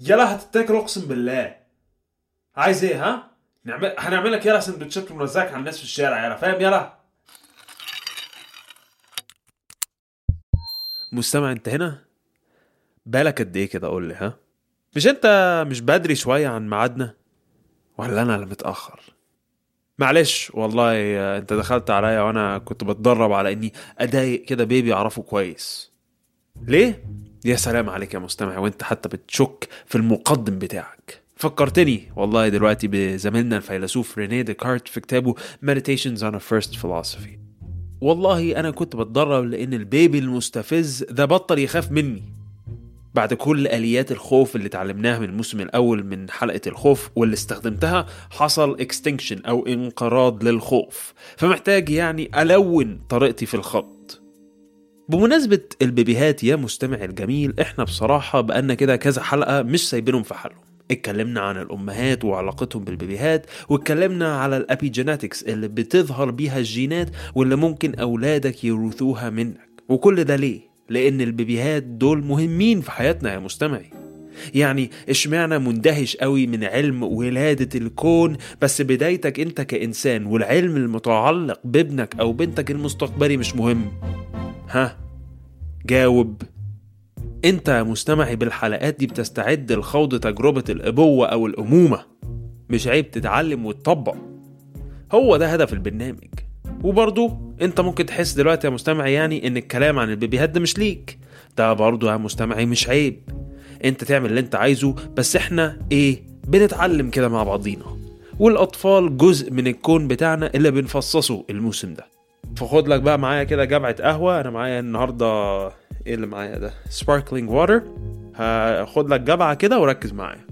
يلا هتتاكل اقسم بالله. عايز إيه ها؟ نعمل هنعمل لك يلا سندوتشات ونوزعك على الناس في الشارع يلا فاهم؟ يلا. مستمع انت هنا؟ بالك قد إيه كده؟ قول لي ها؟ مش انت مش بدري شوية عن ميعادنا؟ ولا أنا اللي متأخر؟ معلش والله انت دخلت عليا وأنا كنت بتدرب على إني أضايق كده بيبي أعرفه كويس. ليه؟ يا سلام عليك يا مستمع وانت حتى بتشك في المقدم بتاعك. فكرتني والله دلوقتي بزميلنا الفيلسوف رينيه ديكارت في كتابه Meditations on a First Philosophy. والله أنا كنت بتدرب لأن ال baby المستفز ده بطل يخاف مني. بعد كل آليات الخوف اللي اتعلمناها من الموسم الأول من حلقة الخوف واللي استخدمتها حصل extinction أو انقراض للخوف. فمحتاج يعني ألون طريقتي في الخض. بمناسبة البيبيهات يا مستمع الجميل إحنا بصراحة بقالنا كده كذا حلقة مش سايبينهم في حالهم. اتكلمنا عن الأمهات وعلاقتهم بالبيبيهات واتكلمنا على الأبيجيناتكس اللي بتظهر بيها الجينات واللي ممكن أولادك يورثوها منك. وكل ده ليه؟ لأن البيبيهات دول مهمين في حياتنا يا مستمعي. يعني اشمعنى مندهش قوي من علم ولادة الكون؟ بس بدايتك أنت كإنسان والعلم المتعلق بابنك أو بنتك المستقبلي مش مهم. ها جاوب. انت يا مستمعي بالحلقات دي بتستعد لخوض تجربة الأبوة أو الأمومة. مش عيب تتعلم وتطبق. هو ده هدف البرنامج. وبرضه انت ممكن تحس دلوقتي يا مستمعي يعني إن الكلام عن البيبيهات ده مش ليك. ده برضه يا مستمعي مش عيب. انت تعمل اللي انت عايزه بس إحنا إيه؟ بنتعلم كده مع بعضينا. والأطفال جزء من الكون بتاعنا اللي بنفصصه الموسم ده. فخد لك بقى معايا كده جبعة قهوة. أنا معايا النهاردة إيه اللي معايا ده؟ سباركلينج واتر هاخد لك جبعة كده وركز معايا.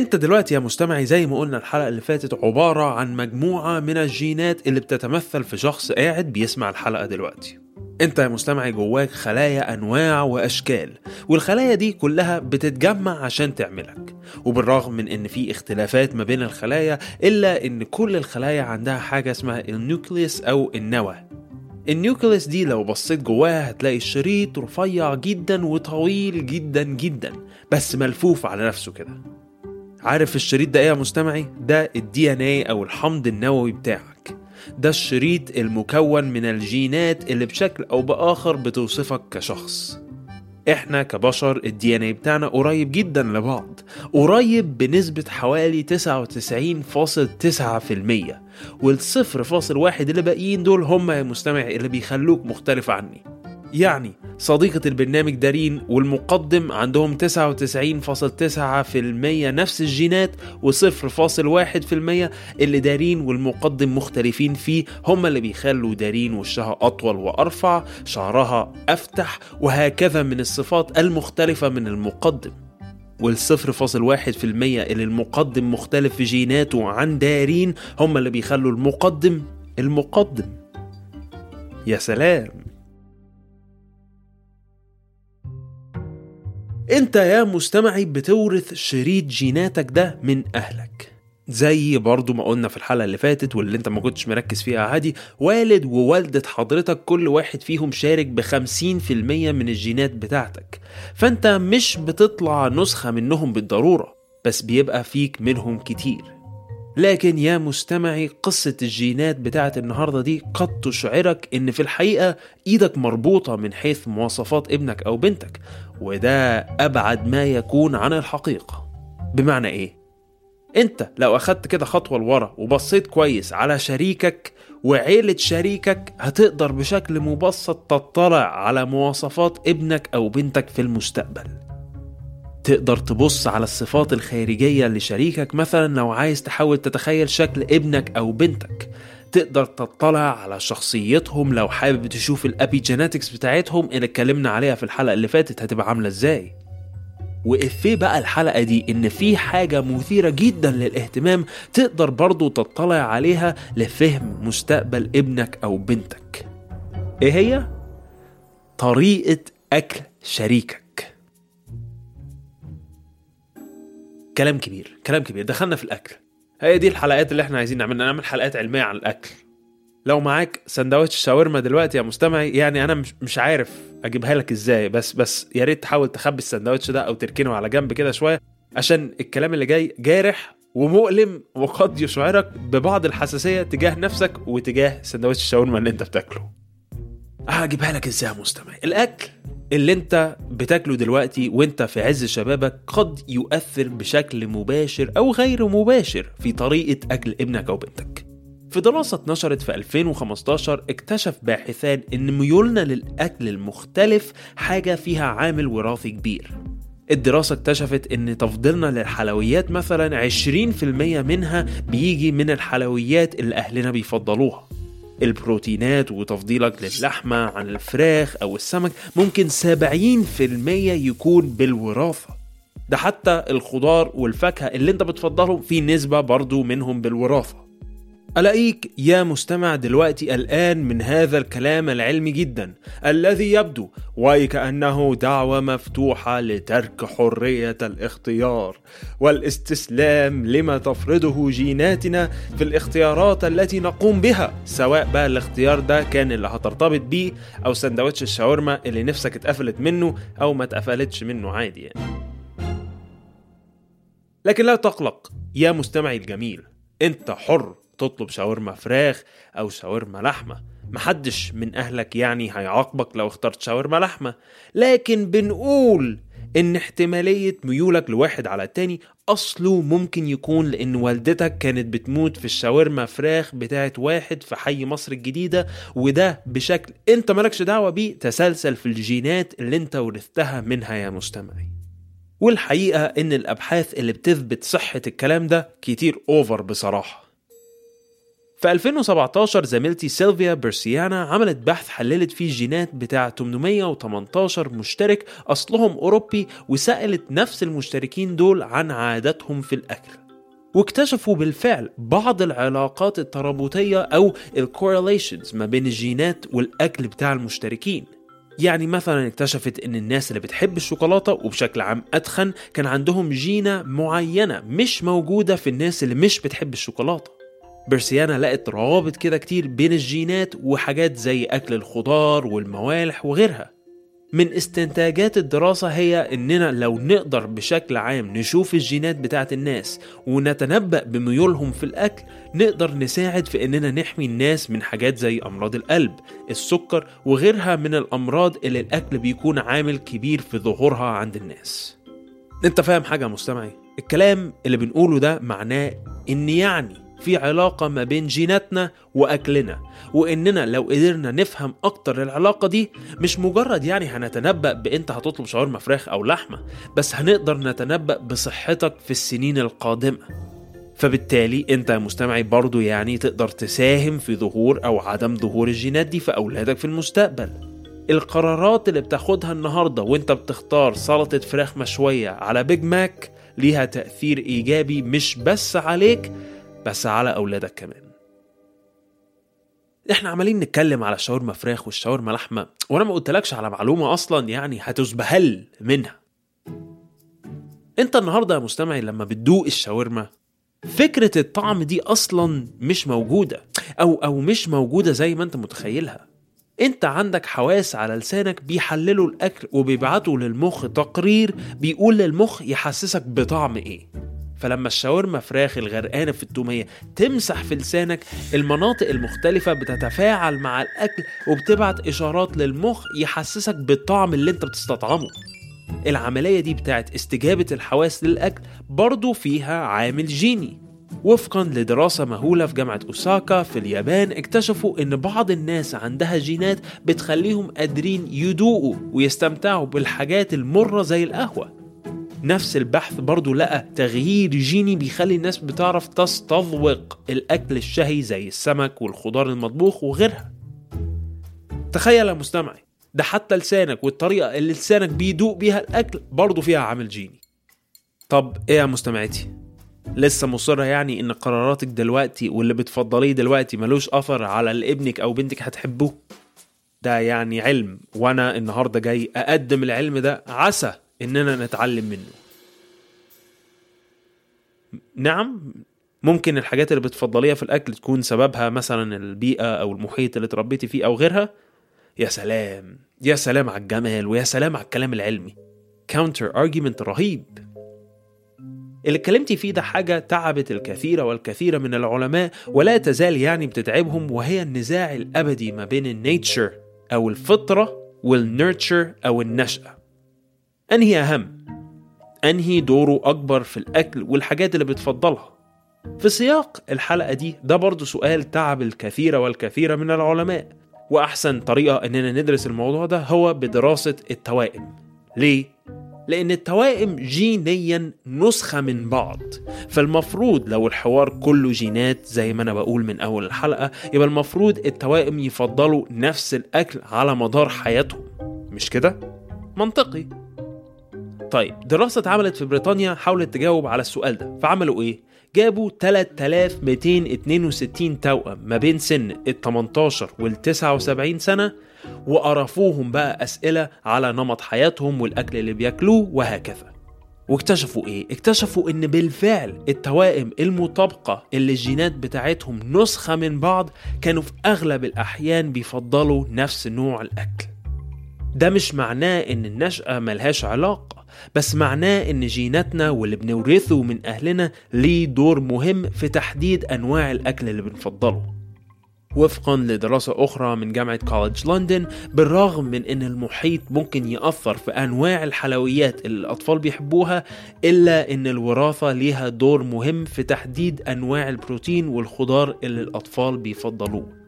انت دلوقتي يا مستمعي زي ما قلنا الحلقة اللي فاتت عبارة عن مجموعة من الجينات اللي بتتمثل في شخص قاعد بيسمع الحلقة دلوقتي. انت يا مستمعي جواك خلايا أنواع وأشكال والخلايا دي كلها بتتجمع عشان تعملك. وبالرغم من إن في اختلافات ما بين الخلايا إلا إن كل الخلايا عندها حاجة اسمها ال nucleus أو النواه ال nucleus دي لو بصيت جواها هتلاقي الشريط رفيع جدا وطويل جدا جدا بس ملفوف على نفسه كده. عارف الشريط ده إيه يا مستمعي؟ ده ال DNA أو الحمض النووي بتاعك. ده الشريط المكون من الجينات اللي بشكل أو بآخر بتوصفك كشخص. إحنا كبشر ال DNA بتاعنا قريب جدا لبعض. قريب بنسبة حوالي 99.9% والصفر فاصل واحد اللي باقيين دول هم يا مستمعي اللي بيخلوك مختلف عني. يعني صديقة البرنامج دارين والمقدم عندهم 99.9% نفس الجينات و0.1% اللي دارين والمقدم مختلفين فيه. هم اللي بيخلوا دارين وشها أطول وأرفع شعرها أفتح وهكذا من الصفات المختلفة من المقدم. والصفر فاصل واحد في المية اللي المقدم مختلف في جيناته عن دارين هم اللي بيخلوا المقدم المقدم. يا سلام! انت يا مستمعي بتورث شريط جيناتك ده من أهلك. زي برضو ما قلنا في الحلقة اللي فاتت واللي انت ما كنتش مركز فيها عادي والد ووالدة حضرتك كل واحد فيهم شارك بخمسين في المية من الجينات بتاعتك. فانت مش بتطلع نسخة منهم بالضرورة بس بيبقى فيك منهم كتير. لكن يا مستمعي قصة الجينات بتاعت النهاردة دي قد تشعرك إن في الحقيقة إيدك مربوطة من حيث مواصفات ابنك أو بنتك وده أبعد ما يكون عن الحقيقة بمعنى إيه؟ أنت لو أخدت كده خطوة لورا وبصيت كويس على شريكك وعيلة شريكك هتقدر بشكل مبسط تطلع على مواصفات ابنك أو بنتك في المستقبل تقدر تبص على الصفات الخارجية لشريكك مثلا لو عايز تحاول تتخيل شكل ابنك أو بنتك. تقدر تطلع على شخصيتهم لو حابب تشوف الابيجينetics بتاعتهم اللي اتكلمنا عليها في الحلقة اللي فاتت هتبقى عاملة إزاي. وإفيه بقى الحلقة دي؟ إن في حاجة مثيرة جدا للاهتمام تقدر برضو تطلع عليها لفهم مستقبل ابنك أو بنتك. إيه هي؟ طريقة أكل شريكك. كلام كبير كلام كبير. دخلنا في الأكل. هي دي الحلقات اللي إحنا عايزين نعملها نعمل حلقات علمية عن الأكل. لو معاك سندوتش شاورما دلوقتي يا مستمعي يعني أنا مش عارف أجيبها لك إزاي بس بس يا ريت تحاول تخبي السندوتش ده أو تركنه على جنب كده شوية عشان الكلام اللي جاي جارح ومؤلم وقد يشعرك ببعض الحساسية تجاه نفسك وتجاه سندوتش الشاورما اللي أنت بتاكله. هجيبها لك إزاي يا مستمعي؟ الأكل اللي انت بتاكله دلوقتي وانت في عز شبابك قد يؤثر بشكل مباشر أو غير مباشر في طريقة أكل ابنك أو بنتك. في دراسة اتنشرت في 2015 اكتشف باحثان إن ميولنا للأكل المختلف حاجة فيها عامل وراثي كبير. الدراسة اكتشفت إن تفضيلنا للحلويات مثلا 20% منها بيجي من الحلويات اللي أهلنا بيفضلوها. البروتينات وتفضيلك للحمة عن الفراخ أو السمك ممكن 70% يكون بالوراثة. ده حتى الخضار والفاكهة اللي أنت بتفضلهم في نسبة برضو منهم بالوراثة. ألاقيك يا مستمع دلوقتي الآن من هذا الكلام العلمي جدا الذي يبدو وكأنه دعوة مفتوحة لترك حرية الاختيار والاستسلام لما تفرضه جيناتنا في الاختيارات التي نقوم بها سواء بقى الاختيار ده كان اللي هترتبط بيه أو سندوتش الشاورما اللي نفسك اتقفلت منه أو ما اتقفلتش منه عادي يعني. لكن لا تقلق يا مستمعي الجميل أنت حر. تطلب شاورما فراخ أو شاورما لحمة. محدش من أهلك يعني هيعاقبك لو اخترت شاورما لحمة. لكن بنقول إن احتمالية ميولك لواحد على التاني أصله ممكن يكون لأن والدتك كانت بتموت في الشاورما فراخ بتاعت واحد في حي مصر الجديدة وده بشكل أنت مالكش دعوة بيه تسلسل في الجينات اللي أنت ورثتها منها يا مستمعي. والحقيقة إن الأبحاث اللي بتثبت صحة الكلام ده كتير over بصراحة. في 2017 زميلتي سيلفيا بيرسيانو عملت بحث حللت فيه الجينات بتاع 818 مشترك أصلهم أوروبي وسألت نفس المشتركين دول عن عاداتهم في الأكل. واكتشفوا بالفعل بعض العلاقات الترابطية أو الكورليشنز ما بين الجينات والأكل بتاع المشتركين. يعني مثلا اكتشفت إن الناس اللي بتحب الشوكولاتة وبشكل عام ادخن كان عندهم جينة معينة مش موجودة في الناس اللي مش بتحب الشوكولاتة. برسيانا لقت روابط كده كتير بين الجينات وحاجات زي أكل الخضار والموالح وغيرها. من استنتاجات الدراسة هي إننا لو نقدر بشكل عام نشوف الجينات بتاعت الناس ونتنبأ بميولهم في الأكل نقدر نساعد في إننا نحمي الناس من حاجات زي أمراض القلب السكر وغيرها من الأمراض اللي الأكل بيكون عامل كبير في ظهورها عند الناس. أنت فاهم حاجة يا مستمعي؟ الكلام اللي بنقوله ده معناه إن يعني في علاقة ما بين جيناتنا وأكلنا. وإننا لو قدرنا نفهم أكتر العلاقة دي مش مجرد يعني هنتنبأ بإنت هتطلب شاورما فراخ أو لحمة بس هنقدر نتنبأ بصحتك في السنين القادمة. فبالتالي أنت يا مستمعي برضو يعني تقدر تساهم في ظهور أو عدم ظهور الجينات دي في أولادك في المستقبل. القرارات اللي بتاخدها النهاردة وأنت بتختار سلطة فراخ مشوية على بيج ماك ليها تأثير إيجابي مش بس عليك بس على أولادك كمان. إحنا عمالين نتكلم على الشاورما فراخ والشاورما لحمة وأنا ما قلتلكش على معلومة أصلا يعني هتزبهل منها. أنت النهاردة يا مستمعي لما بتدوق الشاورما فكرة الطعم دي أصلا مش موجودة أو أو مش موجودة زي ما أنت متخيلها. أنت عندك حواس على لسانك بيحللوا الأكل وبيبعتوا للمخ تقرير بيقول للمخ يحسسك بطعم إيه. فلما الشاورما فراخ الغرقانة في التومية تمسح في لسانك المناطق المختلفة بتتفاعل مع الأكل وبتبعت إشارات للمخ يحسسك بالطعم اللي أنت بتستطعمه. العملية دي بتاعت استجابة الحواس للأكل برضو فيها عامل جيني. وفقا لدراسة مهولة في جامعة أوساكا في اليابان اكتشفوا إن بعض الناس عندها جينات بتخليهم قادرين يدوقوا ويستمتعوا بالحاجات المرة زي القهوة. نفس البحث برضو لقى تغيير جيني بيخلي الناس بتعرف تستذوق الأكل الشهي زي السمك والخضار المطبوخ وغيرها. تخيل يا مستمعي ده حتى لسانك والطريقة اللي لسانك بيدوق بيها الأكل برضو فيها عامل جيني. طب إيه يا مستمعتي؟ لسه مصرة يعني إن قراراتك دلوقتي واللي بتفضليه دلوقتي ملوش أثر على اللي ابنك أو بنتك هتحبوه؟ ده يعني علم وأنا النهارده جاي أقدم العلم ده عسى إننا نتعلم منه. نعم ممكن الحاجات اللي بتفضليها في الأكل تكون سببها مثلا البيئة أو المحيط اللي اتربيتي فيه أو غيرها. يا سلام يا سلام على الجمال ويا سلام على الكلام العلمي. counter argument رهيب. اللي اتكلمتي فيه ده حاجة تعبت الكثير والكثير من العلماء ولا تزال يعني بتتعبهم وهي النزاع الأبدي ما بين ال nature أو الفطرة وال nurture أو النشأة. أنهي أهم؟ أنهي دوره أكبر في الأكل والحاجات اللي بتفضلها؟ في سياق الحلقة دي ده برضو سؤال تعب الكثير والكثير من العلماء وأحسن طريقة إننا ندرس الموضوع ده هو بدراسة التوائم ليه؟ لأن التوائم جينيا نسخة من بعض فالمفروض لو الحوار كله جينات زي ما أنا بقول من أول الحلقة يبقى المفروض التوائم يفضلوا نفس الأكل على مدار حياتهم مش كده؟ منطقي طيب دراسة اتعملت في بريطانيا حاولت تجاوب على السؤال ده فعملوا إيه؟ جابوا 3262 توأم ما بين سن ال 18 وال 79 سنة وقرفوهم بقى أسئلة على نمط حياتهم والأكل اللي بياكلوه وهكذا واكتشفوا إيه؟ اكتشفوا إن بالفعل التوائم المطابقة اللي الجينات بتاعتهم نسخة من بعض كانوا في أغلب الأحيان بيفضلوا نفس نوع الأكل ده مش معناه إن النشأة ملهاش علاقة بس معناه إن جيناتنا واللي بنورثه من أهلنا ليه دور مهم في تحديد أنواع الأكل اللي بنفضله. وفقا لدراسة أخرى من جامعة كوليدج لندن بالرغم من أن المحيط ممكن يأثر في أنواع الحلويات اللي الأطفال بيحبوها إلا أن الوراثة ليها دور مهم في تحديد أنواع البروتين والخضار اللي الأطفال بيفضلوه.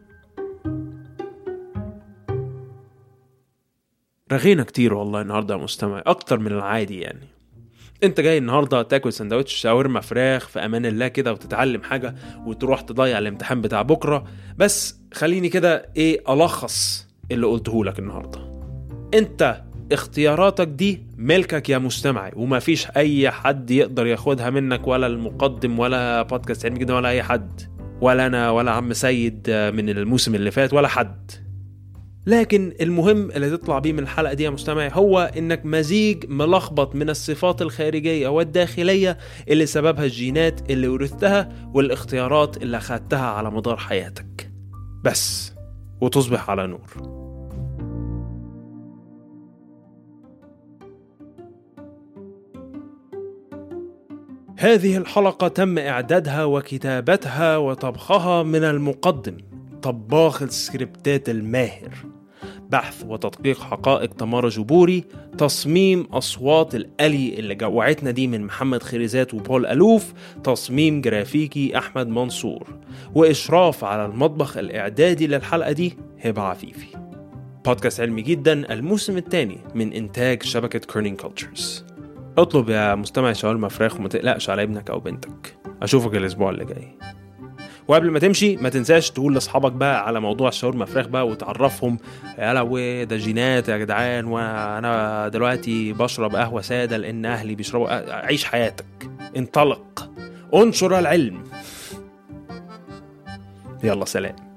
رغينا كتير والله النهارده يا مستمع أكتر من العادي يعني. أنت جاي النهارده تاكل سندوتش شاورما فراخ في أمان الله كده وتتعلم حاجة وتروح تضيع الامتحان بتاع بكرة. بس خليني كده إيه ألخص اللي قلته لك النهارده. أنت اختياراتك دي ملكك يا مستمعي وما فيش أي حد يقدر ياخدها منك ولا المقدم ولا بودكاست علمي كده ولا أي حد. ولا أنا ولا عم سيد من الموسم اللي فات ولا حد. لكن المهم اللي تطلع بيه من الحلقة دي يا مستمعي هو إنك مزيج ملخبط من الصفات الخارجية والداخلية اللي سببها الجينات اللي ورثتها والاختيارات اللي اخدتها على مدار حياتك. بس وتصبح على نور. هذه الحلقة تم إعدادها وكتابتها وطبخها من المقدم. طباخ السكريبتات الماهر. بحث وتدقيق حقائق تمارا جبوري تصميم أصوات القلي اللي جوعتنا دي من محمد خريزات وبول ألوف تصميم جرافيكي أحمد منصور وإشراف على المطبخ الإعدادي للحلقة دي هبة عفيفي. بودكاست علمي جدا الموسم الثاني من إنتاج شبكة Kerning Cultures اطلب يا مستمع شاورما فراخ وما تقلقش على ابنك أو بنتك. أشوفك الأسبوع اللي جاي. وقبل ما تمشي ما تنساش تقول لأصحابك بقى على موضوع الشاورما فراخ بقى وتعرفهم. يا لهوي ده جينات يا جدعان وأنا دلوقتي بشرب قهوة سادة لأن أهلي بيشربوا عيش حياتك. انطلق. انشر العلم. يلا سلام.